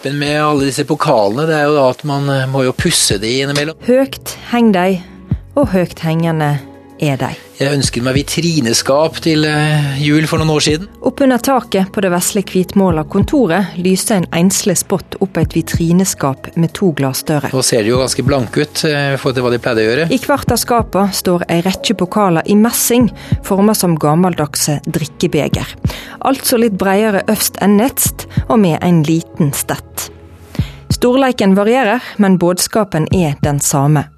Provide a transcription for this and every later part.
ulempen med alle disse pokalene, det er jo da at man eh, må jo pusse de innimellom. Høgt heng de, og høgt hengende er de. Jeg ønsket meg vitrineskap til eh, jul for noen år siden. Oppunder taket på det vesle hvitmåla kontoret lyser en enslig spott opp et vitrineskap med to glassdører. Nå ser de jo ganske blanke ut eh, i forhold til hva de pleide å gjøre. I hvert av skapene står ei rekke pokaler i messing, formet som gammeldagse drikkebeger. Altså litt bredere øvst enn nedst, og med en liten stett. Storleiken varierer, men budskapen er den samme.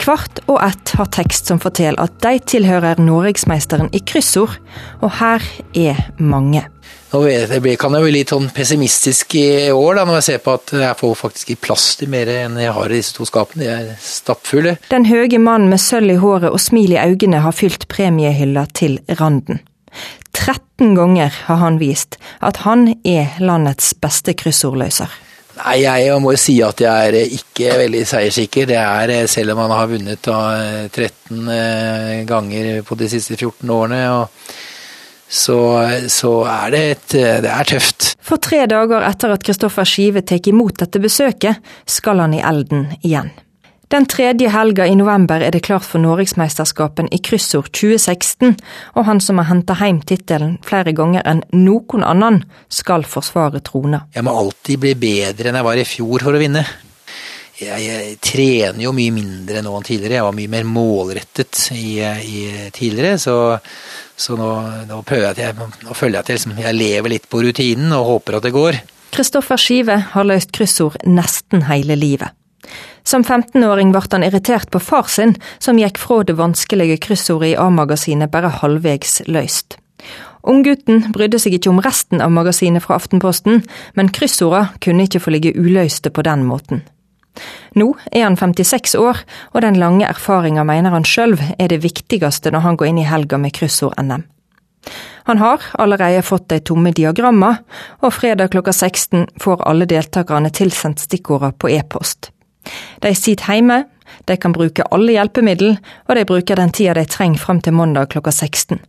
Hvert og ett har tekst som forteller at de tilhører norgesmeisteren i kryssord, og her er mange. Nå kan jeg bli litt sånn pessimistisk i år, da, når jeg ser på at jeg får faktisk ikke plass til mer enn jeg har i disse to skapene. De er stappfulle. Den høye mannen med sølv i håret og smil i øynene har fylt premiehylla til randen. 13 ganger har han vist at han er landets beste kryssordløser. Nei, jeg må jo si at jeg er ikke veldig seierssikker. Det er, eh, selv om han har vunnet da 13 eh, eh, ganger på de siste 14 årene, så, så, er det et Det er tøft. For tre dager etter at Kristoffer Skive tar imot dette besøket, skal han i elden igjen. Den tredje helga i november er det klart for Norgesmesterskapen i kryssord 2016, og han som har henta hjem tittelen flere ganger enn noen annen, skal forsvare trona. Jeg må alltid bli bedre enn jeg var i fjor for å vinne. Jeg, jeg trener jo mye mindre nå enn tidligere. Jeg var mye mer målrettet i, i tidligere, så, så nå, nå, jeg, nå, føler jeg at jeg, liksom, jeg lever litt på rutinen og håper at det går. Kristoffer Skive har løst kryssord nesten hele livet. Som 15-åring ble han irritert på far sin, som gikk fra det vanskelige kryssordet i A-magasinet bare halvvegs løst. Unggutten brydde seg ikke om resten av magasinet fra Aftenposten, men kryssordene kunne ikke få ligge uløste på den måten. Nå er han 56 år, og den lange erfaringa mener han sjøl er det viktigste når han går inn i helga med kryssord-NM. Han har allerede fått de tomme diagramma, og fredag klokka 16 får alle deltakerne tilsendt stikkorda på e-post. De sitter hjemme, de kan bruke alle hjelpemiddel, og de bruker den tida de trenger fram til mandag klokka 16.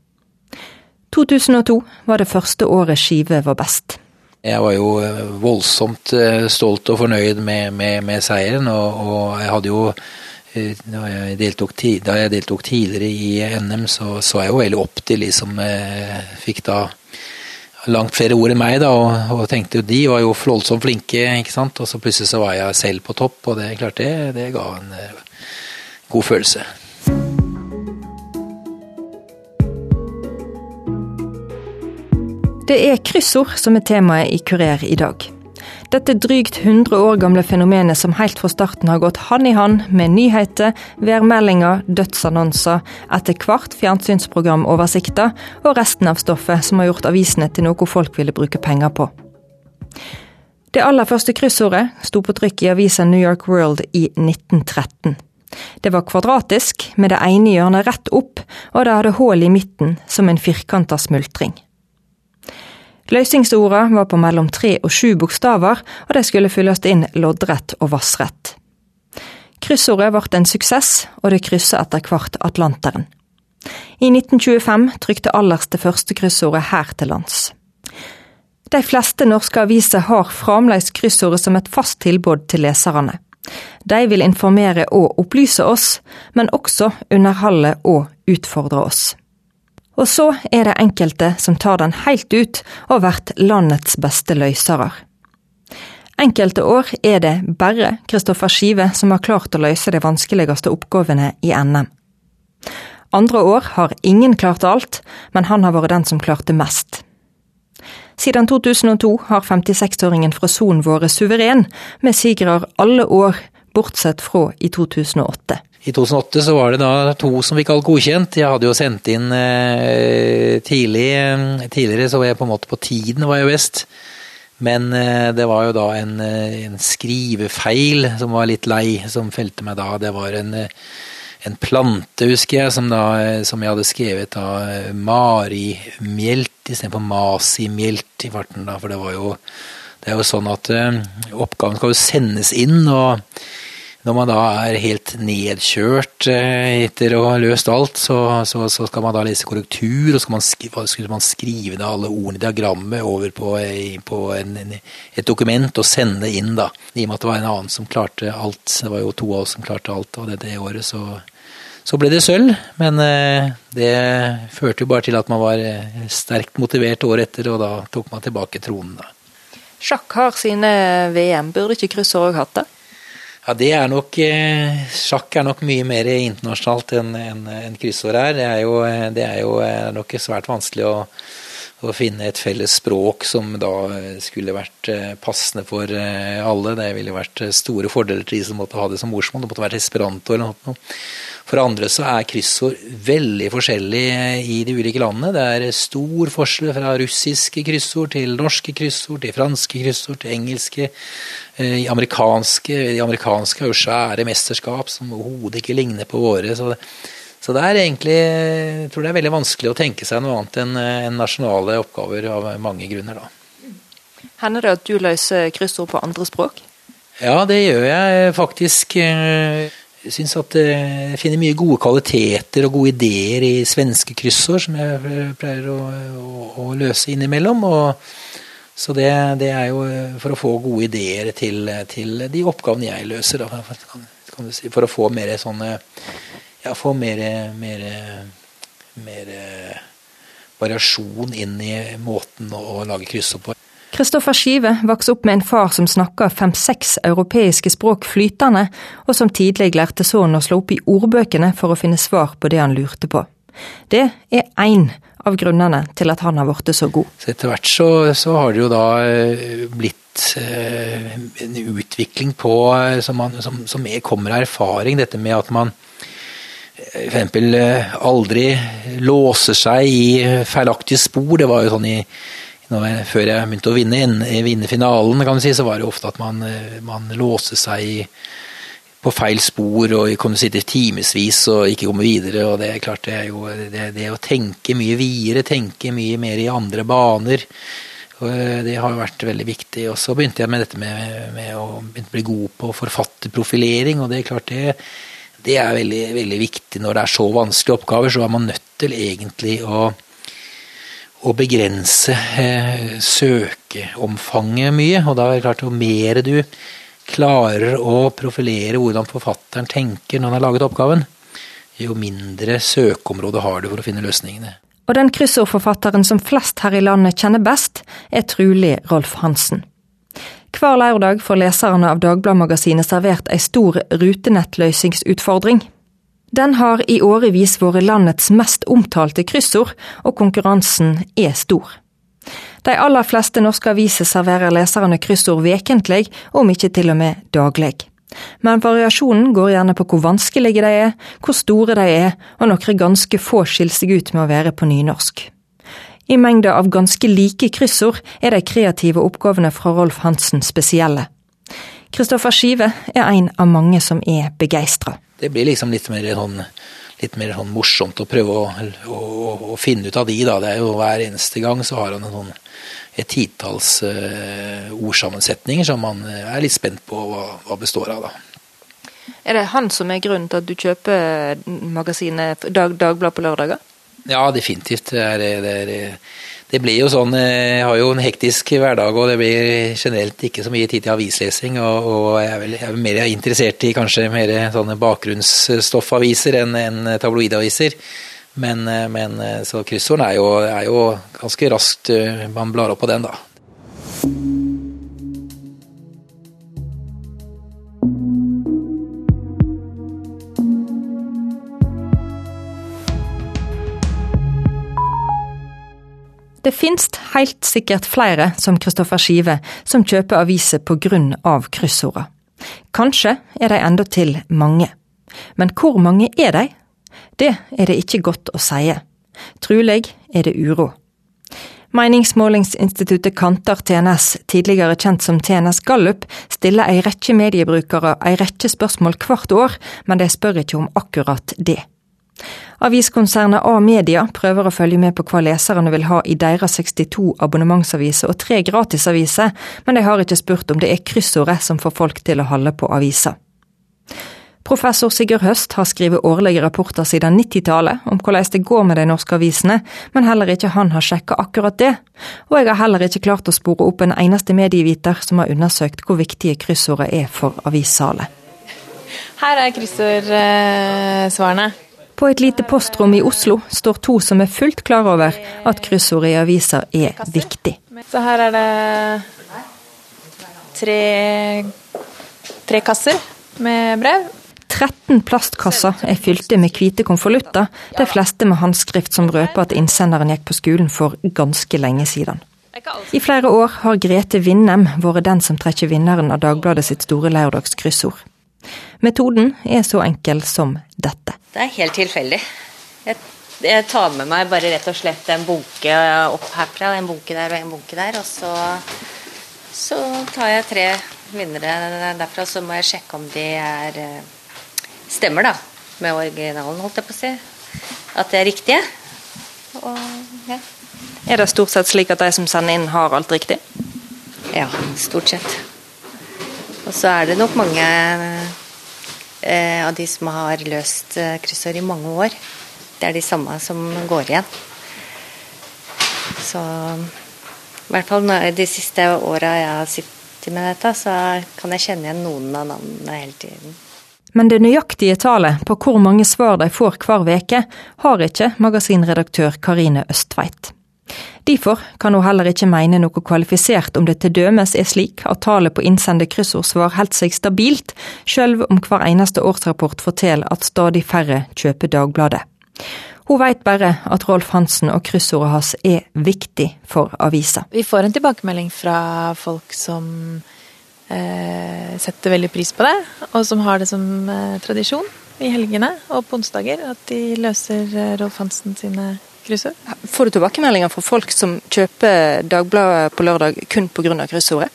2002 var det første året Skive var best. Jeg var jo eh, voldsomt eh, stolt og fornøyd med, med, med seieren, og, og, jeg hadde jo eh, da jeg, deltok, da jeg deltok tidligere i NM, så så jeg jo veldig opp til de som fikk da langt flere ord enn meg, da, og, og tenkte jo de var jo voldsomt flinke, ikke sant. Og så plutselig så var jeg selv på topp, og det klart det, det ga en uh, god følelse. Det er kryssord som er temaet i Kurer i dag. Dette drygt 100 år gamle fenomenet som helt fra starten har gått hand i hand med nyheter, værmeldinger, dødsannonser, etter hvert fjernsynsprogramoversikter og resten av stoffet som har gjort avisene til noe folk ville bruke penger på. Det aller første kryssordet sto på trykk i avisa New York World i 1913. Det var kvadratisk, med det ene hjørnet rett opp, og det hadde hull i midten som en firkanta smultring. Løsningsorda var på mellom tre og sju bokstaver, og de skulle fylles inn loddrett og vassrett. Kryssordet ble en suksess, og det krysset etter hvert Atlanteren. I 1925 trykte Allers det første kryssordet her til lands. De fleste norske aviser har fremdeles kryssordet som et fast tilbud til leserne. De vil informere og opplyse oss, men også underholde og utfordre oss. Og så er det enkelte som tar den helt ut og blir landets beste løsere. Enkelte år er det bare Kristoffer Skive som har klart å løse de vanskeligste oppgavene i NM. Andre år har ingen klart alt, men han har vært den som klarte mest. Siden 2002 har 56-åringen fra Son vært suveren, med sigrer alle år, bortsett fra i 2008. I 2008 så var det da to som fikk alt godkjent. Jeg hadde jo sendt inn eh, tidlig, eh, tidligere, så var jeg på en måte på tiden var jeg best. Men eh, det var jo da en, en, skrivefeil som var litt lei, som felte meg da. Det var en, en plante, husker jeg, som, da, som jeg hadde skrevet da Mari-mjelt istedenfor Masi-mjelt i farten. da, For det var jo det er jo sånn at oppgaven skal jo sendes inn, og når man da er helt nedkjørt eh, etter å ha løst alt, så, så, så skal man da lese korrektur, og så skal man, skrive, ned alle ordene i diagrammet over på, på en, et dokument og sende inn, da. I og med at det var en annen som klarte alt. Det var jo to av oss som klarte alt, og det, året så, så ble det sølv. Men eh, det førte jo bare til at man var eh, sterkt motivert året etter, og da tok man tilbake tronen, da. Sjakk har sine VM, burde ikke kryssord òg hatt det? Ja, det er nok eh, Sjakk er nok mye mer internasjonalt enn en, en kryssord er. Det er jo, det er jo er nok svært vanskelig å, å, finne et felles språk som da skulle vært eh, passende for alle. Det ville vært store fordeler til de som måtte ha det som morsmål. Det måtte vært esperanto eller noe. For andre så er kryssord veldig forskjellig i de ulike landene. Det er stor forskjell fra russiske kryssord til norske kryssord, til franske kryssord, til engelske, eh, amerikanske. De amerikanske har jo svære mesterskap som overhodet ikke ligner på våre. så det så det er egentlig, jeg tror det er veldig vanskelig å tenke seg noe annet enn en nasjonale oppgaver av mange grunner. da. Hender det at du løser kryssord på andre språk? Ja, det gjør jeg faktisk. Eh, syns at jeg finner mye gode kvaliteter og gode ideer i svenske kryssord, som jeg pleier å, å, å løse innimellom. Og, så det, det, er jo for å få gode ideer til, til de oppgavene jeg løser. Da, kan, kan si, for å få mer sånne Ja, få mer, mer, mer variasjon inn i måten å lage kryssord på. Kristoffer Skive vokste opp med en far som snakka fem-seks europeiske språk flytende, og som tidlig lærte sønnen å slå opp i ordbøkene for å finne svar på det han lurte på. Det er én av grunnene til at han har blitt så god. Så etter hvert så, så, har det jo da eh, blitt eh, en utvikling på eh, som, man, som, som kommer av erfaring, dette med at man f.eks. aldri låser seg i feilaktige spor. Det var jo sånn i jeg, før jeg begynte å vinne, vinne, finalen, kan du si, så var det ofte at man, eh, man låste seg på feil spor og kunne sitte timevis og ikke komme videre. og Det er klart det er jo det, det å tenke mye videre, tenke mye mer i andre baner. Eh, det har vært veldig viktig. Og så begynte jeg med dette med, med å bli god på forfatterprofilering. og det er klart det, det er veldig, veldig viktig når det er så vanskelige oppgaver. Så er man nødt til egentlig å å begrense eh, søkeomfanget mye. Og da er det klart, jo mer du klarer å profilere hvordan forfatteren tenker når han har laget oppgaven, jo mindre søkeområde har du for å finne løsningene. Og den kryssordforfatteren som flest her i landet kjenner best, er trolig Rolf Hansen. Hver lørdag får leserne av Dagbladmagasinet servert ei stor rutenettløsningsutfordring. Den har i årevis vært landets mest omtalte kryssord, og konkurransen er stor. De aller fleste norske aviser serverer leserne kryssord vekentlig, om ikke til og med daglig. Men variasjonen går gjerne på hvor vanskelige de er, hvor store de er, og noen ganske få skiller seg ut med å være på nynorsk. I mengda av ganske like kryssord er de kreative oppgavene fra Rolf Hansen spesielle. Kristoffer Skive er en av mange som er begeistra det blir liksom litt mer sånn, litt mer sånn morsomt å prøve å, å, å, finne ut av de. da. Det er jo Hver eneste gang så har han en sånn, et titalls uh, ordsammensetninger som man er litt spent på hva, hva består av. da. Er det han som er grunnen til at du kjøper magasinet Dag, Dagblad på lørdager? Ja, definitivt. Det er, det er det blir jo sånn Jeg eh, har jo en hektisk hverdag, og det blir generelt ikke så mye tid til avislesing. Og, og jeg, er vel, jeg, er mer interessert i kanskje mer sånne bakgrunnsstoffaviser enn en tabloidaviser. Men, eh, men eh, så kryssorden er jo, er jo ganske raskt man blar opp på den, da. Det finnes helt sikkert flere som Kristoffer Skive som kjøper aviser av kryssorda. Kanskje er de endatil mange. Men hvor mange er de? Det er det ikke godt å si. Trolig er det uro. Meningsmålingsinstituttet Kantar TNS, tidligere kjent som TNS Gallup, stiller ei rekke mediebrukere ei rekke spørsmål hvert år, men de spør ikke om akkurat det. Aviskonsernet A-media prøver å følge med på hva leserne vil ha i deres 62 abonnementsaviser og tre gratisaviser, men de har ikke spurt om det er kryssordet som får folk til å holde på avisa. Professor Sigurd Høst har skrevet årlige rapporter siden 90-tallet om hvordan det går med de norske avisene, men heller ikke han har sjekka akkurat det. Og jeg har heller ikke klart å spore opp en eneste medieviter som har undersøkt hvor viktige kryssordet er for avissalet. Her er kryssordsvarene. På et lite postrom i Oslo står to som er fullt klar over at kryssord i aviser er viktig. Så her er det tre, tre kasser med brev. 13 plastkasser er fylte med hvite konvolutter, de fleste med håndskrift som røper at innsenderen gikk på skolen for ganske lenge siden. I flere år har Grete Vindem vært den som trekker vinneren av Dagbladet sitt store lørdagskryssord. Metoden er så enkel som dette. Det er helt tilfeldig. Jeg, jeg, tar med meg bare rett og slett en bunke opp herfra, en bunke der og en bunke der. Og så, så tar jeg tre vinnere derfra, så må jeg sjekke om de er eh, stemmer da, med originalen, holdt jeg på å si. At det er riktige. Og, ja. Er det stort sett slik at de som sender inn, har alt riktig? Ja, stort sett. Og så er det nok mange eh, av de som har løst eh, kryssord i mange år. Det er de samme som går igjen. Så i hvert fall de siste åra jeg har sittet med dette, så kan jeg kjenne igjen noen av navnene hele tiden. Men det nøyaktige tallet på hvor mange svar de får hver veke, har ikke magasinredaktør Karine Østveit. Derfor kan hun heller ikke mene noe kvalifisert om det til dømes er slik at tallet på innsendte kryssordsvar holdt seg stabilt, sjøl om hver eneste årsrapport forteller at stadig færre kjøper Dagbladet. Hun veit bare at Rolf Hansen og kryssordet hans er viktig for avisa. Vi får en tilbakemelding fra folk som eh, setter veldig pris på det, og som har det som eh, tradisjon i helgene og på onsdager at de løser eh, Rolf Hansen sine kryssord. Får du tilbakemeldinger fra folk som kjøper Dagbladet på lørdag kun pga. kryssordet?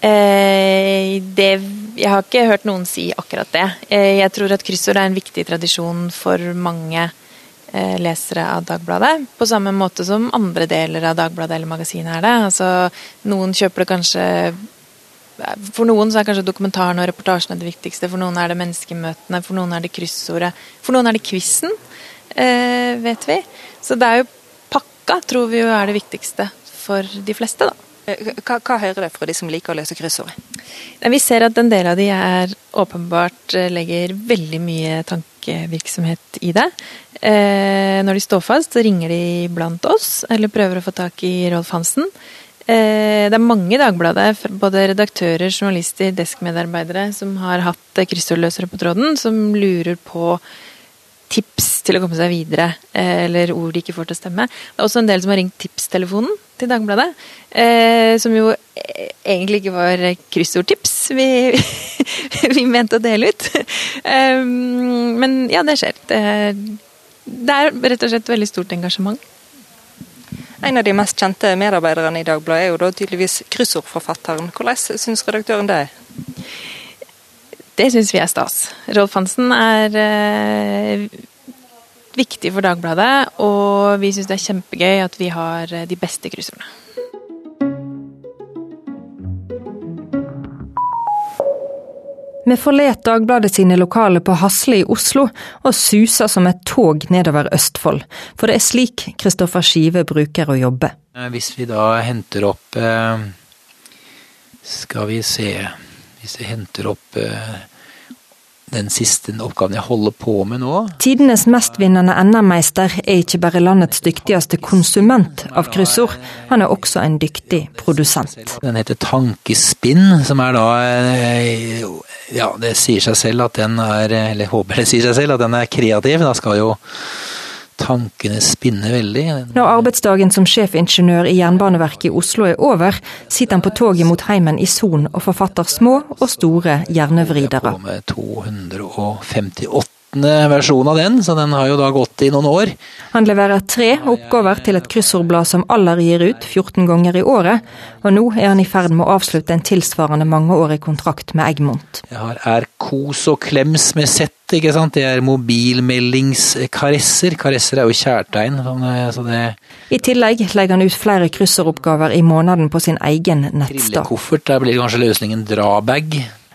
Eh, det, jeg har ikke hørt noen si akkurat det. Eh, jeg tror at kryssord er en viktig tradisjon for mange eh, lesere av Dagbladet. På samme måte som andre deler av Dagbladet eller magasinet er det. Altså, noen kjøper det kanskje for noen så er kanskje dokumentaren og reportasjene det viktigste. For noen er det menneskemøtene, for noen er det kryssordet. For noen er det quizen eh, vet vi. Så det er jo pakka, tror vi jo er det viktigste for de fleste, da. Eh, hva, hva hører dere fra de som liker å løse kryssord? Vi ser at en del av de er åpenbart eh, legger veldig mye tankevirksomhet i det. Eh, når de står fast, så ringer de blant oss, eller prøver å få tak i Rolf Hansen. Eh, det er mange i Dagbladet, både redaktører, journalister, deskmedarbeidere, som har hatt kryssordløsere på tråden, som lurer på tips til å komme seg videre, eh, eller ord de ikke får til å stemme. Det er også en del som har ringt tipstelefonen til Dagbladet, eh, som jo eh, egentlig ikke var kryssordtips vi, vi mente å dele ut. Um, men ja, det skjer. Det, det er rett og slett veldig stort engasjement. En av de mest kjente medarbeiderne i Dagbladet er jo da tydeligvis kryssordforfatteren. Hvordan syns redaktøren det er? Det syns vi er stas. Rolf Hansen er eh, viktig for Dagbladet, og vi syns det er kjempegøy at vi har eh, de beste krysserne. Vi forlater Dagbladet sine lokaler på Hasle i Oslo og suser som et tog nedover Østfold, for det er slik Kristoffer Skive bruker å jobbe. Eh, hvis vi da henter opp Skal vi se hvis jeg henter opp eh, den siste oppgaven jeg holder på med nå. Tidenes mestvinnende NM-meister er ikke bare landets dyktigste konsument av kryssord, han er også en dyktig produsent. Den heter Tankespinn, som er da eh, Ja, det sier seg selv at den er Eller håper det sier seg selv at den er kreativ. Da skal jo tankene spinner veldig. Når arbeidsdagen som sjefingeniør i Jernbaneverket i Oslo er over, sitter han på toget mot heimen i Son og forfatter små og store hjernevridere. Med 258 versjon av den, så den har jo da gått i noen år. Han leverer tre oppgaver til et kryssordblad som Aller gir ut 14 ganger i året, og nå er han i ferd med å avslutte en tilsvarende mangeårig kontrakt med Egmont. Jeg har Er kos og klems med sett ikke sant? Det er mobilmeldingskaresser. Karesser er jo kjærtegn. Det... I tillegg legger han ut flere kryssoroppgaver i måneden på sin egen nettsted. Trillekoffert, der blir kanskje løsningen drabag.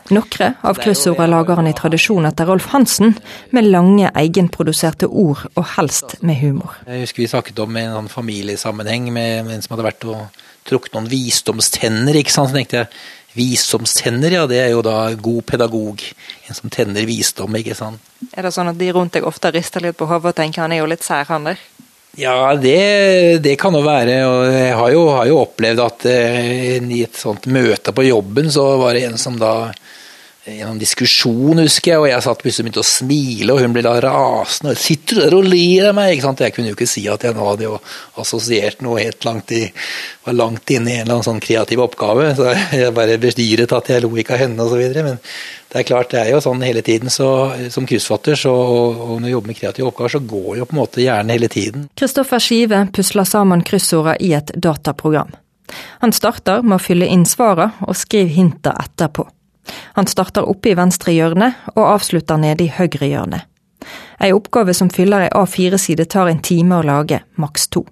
Noen av kryssordene lager han i tradisjon etter Rolf Hansen, med lange egenproduserte ord og helst med humor. Jeg husker vi snakket om en sånn familiesammenheng med, med en som hadde vært og trukket noen visdomstenner. ikke sant? Så tenkte jeg visdomstenner, ja det er jo da god pedagog. En som tenner visdom, ikke sant. Er det sånn at de rundt deg ofte rister litt på hodet og tenker han er jo litt sær, han der? Ja, det, det, kan jo være. og Jeg har jo, har jo opplevd at eh, i et sånt møte på jobben, så var det en som da en diskusjon, husker jeg, og jeg satt plutselig begynte å smile, og hun ble da rasende. 'Sitter du der og ler av meg?' Ikke sant? Jeg kunne jo ikke si at jeg nå hadde jo assosiert noe helt langt i var langt inne i en eller annen sånn kreativ oppgave. Så jeg bare bestyret at jeg lo ikke av henne osv. Men det er klart, det er jo sånn hele tiden. Så som kryssfatter så, og, og når du jobber med kreative oppgaver, så går jo på en måte hjernen hele tiden. Kristoffer Skive pusler sammen kryssordene i et dataprogram. Han starter med å fylle inn svarene og skrive hinta etterpå. Han starter oppe i venstre hjørne og avslutter nede i høyre hjørne. Ei oppgave som fyller ei A4-side tar en time å lage, maks to.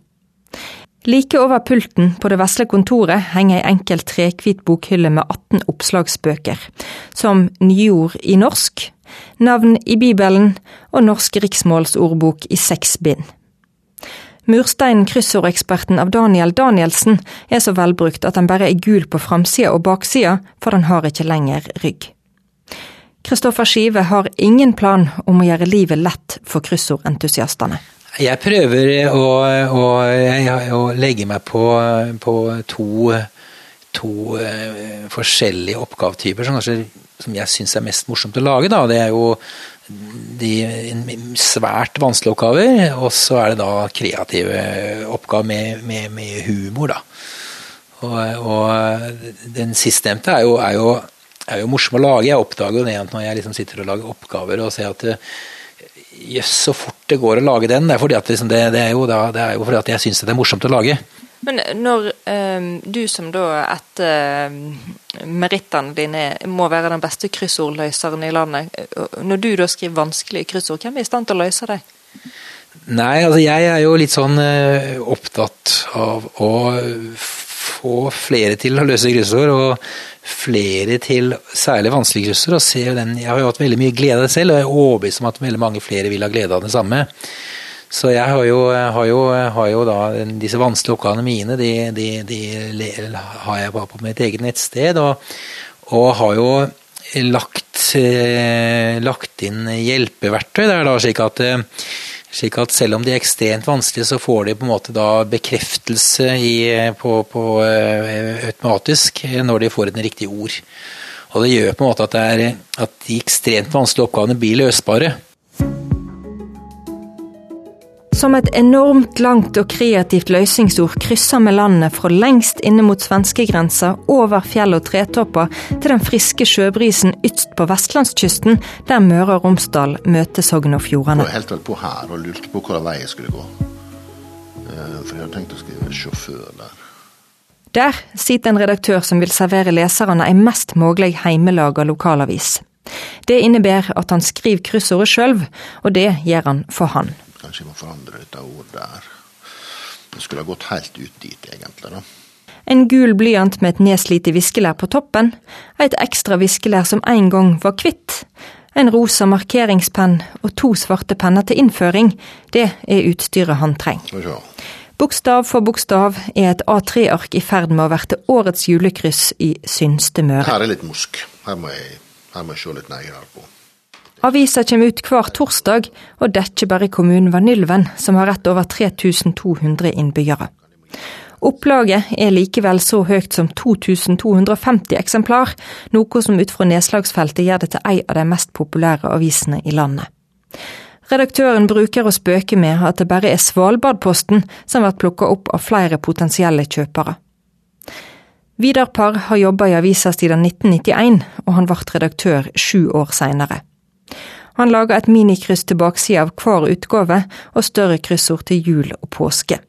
Like over pulten på det vesle kontoret henger ei enkel trekvit bokhylle med 18 oppslagsbøker, som nyord i norsk, navn i Bibelen og Norsk riksmålsordbok i seks bind. Mursteinen kryssordeksperten av Daniel Danielsen er så velbrukt at den bare er gul på framsida og baksida, for den har ikke lenger rygg. Kristoffer Skive har ingen plan om å gjøre livet lett for kryssordentusiastene. Jeg prøver å, å, å legge meg på, på to, to uh, forskjellige oppgavetyper som, som jeg syns er mest morsomt å lage. Da. Det er jo de svært vanskelige oppgaver, og så er det da kreative oppgaver med, med, med humor, da. Og, og den sistnevnte er er, jo, er jo, morsom å lage. Jeg oppdager jo det når jeg liksom sitter og lager oppgaver og ser at jøss, så fort det går å lage den. Det er, fordi at liksom det, det, er jo da, det er jo fordi at jeg syns det er morsomt å lage. Men når eh, du som da etter um, merittene dine må være den beste kryssordløseren i landet, når du da skriver vanskelige kryssord, hvem er i stand til å løse dem? Nei, altså jeg er jo litt sånn uh, opptatt av å få flere til å løse kryssord, og flere til særlig vanskelige kryssord. Jeg har jo hatt veldig mye glede av det selv, og jeg er overbevist om at veldig mange flere vil ha glede av det samme. Så jeg har jo, har jo, har jo da disse vanskelige oppgavene mine, de, de, de, har jeg bare på mitt eget nettsted. Og, og har jo lagt, eh, lagt, inn hjelpeverktøy der, da, slik at, eh, slik at selv om de er ekstremt vanskelige, så får de på en måte da bekreftelse i, på, på, eh, automatisk når de får et riktig ord. Og det gjør på en måte at, er, at de ekstremt vanskelige oppgavene blir løsbare. Som et enormt langt og kreativt løsningsord krysser vi landet fra lengst inne mot svenskegrensa, over fjell og tretopper, til den friske sjøbrisen ytst på vestlandskysten, der Møre og Romsdal møter Sogn og Fjordane. Jeg holdt vel på her og lurte på hvilken vei jeg skulle gå. Eh, for jeg hadde tenkt å skrive sjåfør der. Der sitter en redaktør som vil servere leserne ei mest mulig heimelaga lokalavis. Det innebærer at han skriver kryssordet sjøl, og det gjør han for han. Kanskje jeg må forandre dette ordet der. Det skulle ha gått helt ut dit, egentlig. da. En gul blyant med et nedslitt viskelær på toppen, et ekstra viskelær som en gang var hvitt, en rosa markeringspenn og to svarte penner til innføring, det er utstyret han trenger. Bokstav for bokstav er et A3-ark i ferd med å verte årets julekryss i Synste Møre. Her er litt musk. Her må jeg, her må jeg se litt nærmere på. Avisa kommer ut hver torsdag, og dekker bare kommunen Vanylven, som har rett over 3200 innbyggere. Opplaget er likevel så høyt som 2250 eksemplar, noe som ut fra nedslagsfeltet gjør det til ei av de mest populære avisene i landet. Redaktøren bruker å spøke med at det bare er Svalbardposten som blir plukka opp av flere potensielle kjøpere. Vidar Parr har jobba i avisa siden 1991, og han ble redaktør sju år seinere. Han lager et minikryss til baksida av hver utgave, og større kryssord til jul og påske.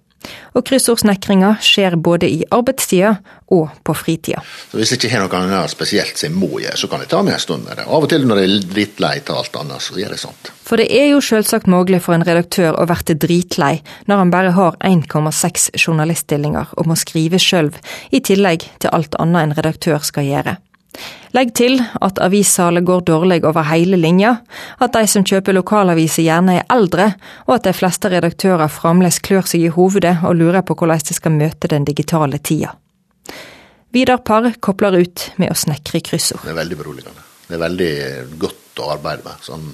Og kryssordsnekringa skjer både i arbeidstida og på fritida. Så Hvis jeg ikke har noe annet spesielt som jeg må gjøre, så kan jeg ta meg en stund med det. Av og til når jeg er drittlei av alt annet, så gjør jeg sånt. For det er jo selvsagt mulig for en redaktør å bli dritlei når han bare har 1,6 journaliststillinger og må skrive sjøl, i tillegg til alt annet en redaktør skal gjøre. Legg til at avissalget går dårlig over hele linja, at de som kjøper lokalaviser gjerne er eldre, og at de fleste redaktører fremdeles klør seg i hovedet og lurer på hvordan de skal møte den digitale tida. Vidar Parr kobler ut med å snekre kryssord. Det er veldig beroligende. Det er veldig godt å arbeide med. Sånn,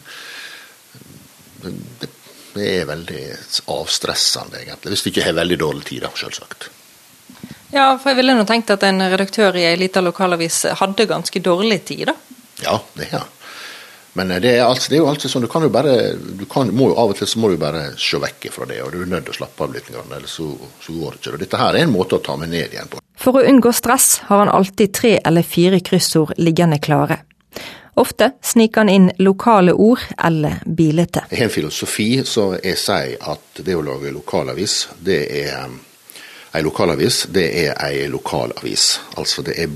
det, det er veldig avstressende, egentlig. Hvis du ikke har veldig dårlig tid, da, selvsagt. Ja, for jeg ville nå tenkt at en redaktør i ei lita lokalavis hadde ganske dårlig tid, da? Ja, det ja. Men det er, altså, det er jo alltid sånn, du kan jo bare du kan, må jo Av og til så må du bare se vekk fra det, og du er nødt til å slappe av litt, eller så, så går det ikke. Og dette her er en måte å ta meg ned igjen på. For å unngå stress har han alltid tre eller fire kryssord liggende klare. Ofte sniker han inn lokale ord eller bilete. Jeg har en filosofi så jeg sier at det å lage lokalavis, det er Ei lokalavis det er ei lokalavis. Altså det er,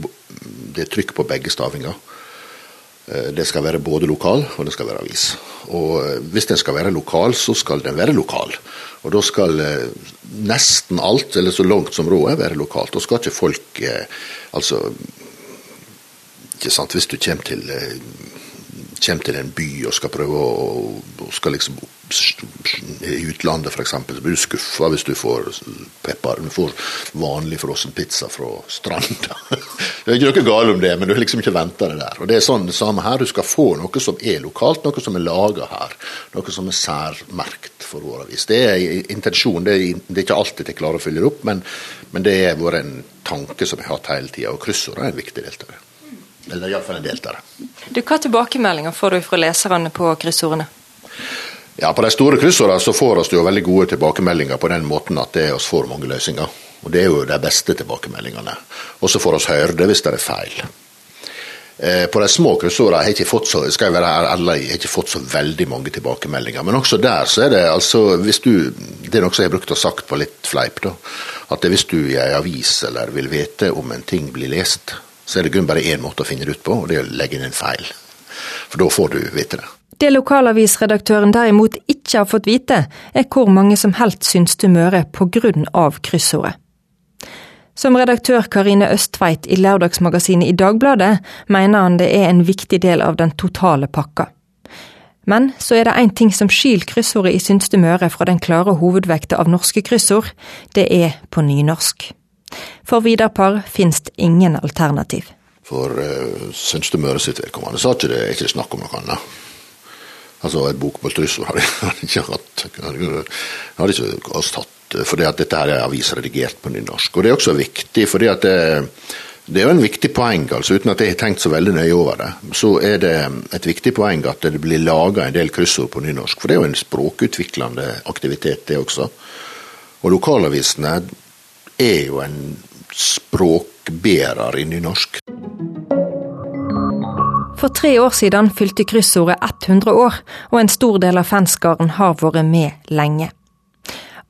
det er trykk på begge stavinger. Eh, det skal være både lokal og det skal være avis. Og eh, hvis den skal være lokal, så skal den være lokal. Og da skal eh, nesten alt, eller så langt som råd er, være lokalt. Da skal ikke folk Altså ikke sant, Hvis du kommer til kommer til en by og skal prøve å og skal liksom i utlandet f.eks., så blir du skuffa hvis du får pepper. Du får vanlig frossen pizza fra stranda. det er ikke noe galt om det, men du har liksom ikke venta det der. Og Det er sånn det samme her. Du skal få noe som er lokalt, noe som er laga her. Noe som er særmerkt for vår avis. Det er intensjonen. Det er, det er ikke alltid jeg klarer å det opp, men, men det har vært en tanke som jeg har hatt hele tida. Og kryssordet er en viktig del av det. Eller iallfall en del av det. Du, hva tilbakemeldinger får du fra leserne på kryssordene? Ja, På de store kryssordene så får vi jo veldig gode tilbakemeldinger på den måten at det oss får mange løsninger. Og Det er jo de beste tilbakemeldingene. Og så får vi høre det hvis det er feil. Eh, på de små kryssordene har jeg ikke fått så skal jeg være ærlig, jeg har ikke fått så veldig mange tilbakemeldinger. Men også der så er det altså hvis du, Det er noe som jeg har brukt og sagt på litt fleip. da, At hvis du i en avis eller vil vite om en ting blir lest, så er det kun bare én måte å finne det ut på, og det er å legge inn en feil. For da får du vite det. Det lokalavisredaktøren derimot ikke har fått vite, er hvor mange som helt syns du Møre av kryssordet. Som redaktør Karine Østveit i lørdagsmagasinet i Dagbladet, mener han det er en viktig del av den totale pakka. Men så er det én ting som skiller kryssordet i Synste Møre fra den klare hovedvekta av norske kryssord. Det er på nynorsk. For Vidar Parr det ingen alternativ. For uh, Sønste Møre sitt vedkommende så ikke det ikke snakk om noe annet. Altså Et bokmålsdryssord har de ikke hatt. Hadde ikke oss tatt, eh, fordi at dette her er avis redigert på nynorsk. Og det er også viktig, fordi at det, det er jo en viktig poeng, altså uten at jeg har tenkt så veldig nøye over det. Så er det et viktig poeng at det blir laga en del kryssord på nynorsk. For det er jo en språkutviklende aktivitet, det også. Og lokalavisene er jo en språkbærer i nynorsk. For tre år siden fylte kryssordet 100 år, og en stor del av fanskaren har vært med lenge.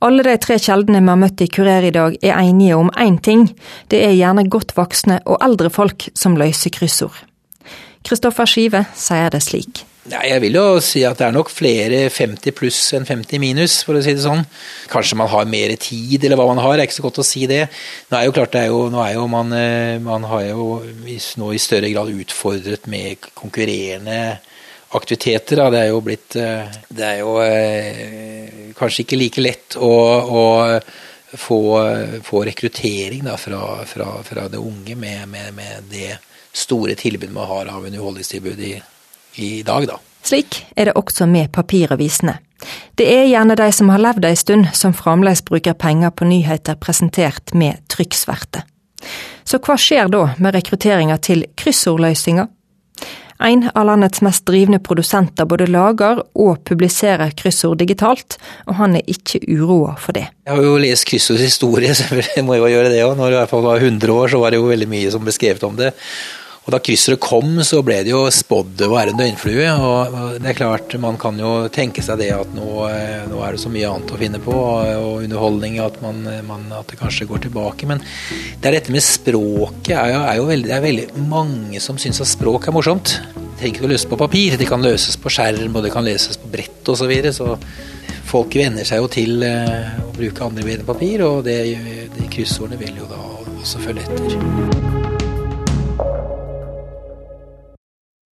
Alle de tre kjeldene vi har møtt i Kurer i dag, er enige om én ting. Det er gjerne godt voksne og eldre folk som løser kryssord. Kristoffer Skive sier det slik. Ja, jeg vil jo si at det er nok flere 50 pluss enn 50 minus, for å si det sånn. Kanskje man har mer tid, eller hva man har. Det er ikke så godt å si det. Nå er jo klart, er jo, nå er jo man, eh, man har jo nå i større grad utfordret med konkurrerende aktiviteter. Da. Det er jo blitt eh, Det er jo eh, kanskje ikke like lett å, å få, få, rekruttering da, fra, fra, fra, det unge med, med, med det store tilbudet man har av underholdningstilbud i i dag, da. Slik er det også med papiravisene. Det er gjerne de som har levd ei stund som fremdeles bruker penger på nyheter presentert med trykksverte. Så hva skjer da med rekrutteringa til kryssordløsninga? En av landets mest drivne produsenter både lager og publiserer kryssord digitalt, og han er ikke uroa for det. Jeg har jo lest kryssords historie, så jeg må jo gjøre det òg. Når jeg i hvert fall var 100 år, så var det jo veldig mye som ble skrevet om det. Og da krysseret kom, så ble det jo spådd å være en døgnflue. Og det er klart, man kan jo tenke seg det at nå, eh, nå er det så mye annet å finne på, og underholdning, at, man, man, at det kanskje går tilbake. Men det er dette med språket er jo, er jo veldig, det er veldig mange som syns at språk er morsomt. Det trenger ikke å løses på papir, det kan løses på skjerm, og det kan leses på brett osv. Så, videre, så folk venner seg jo til eh, å bruke andre bedre papir, og det, de kryssordene vil jo da også følge etter.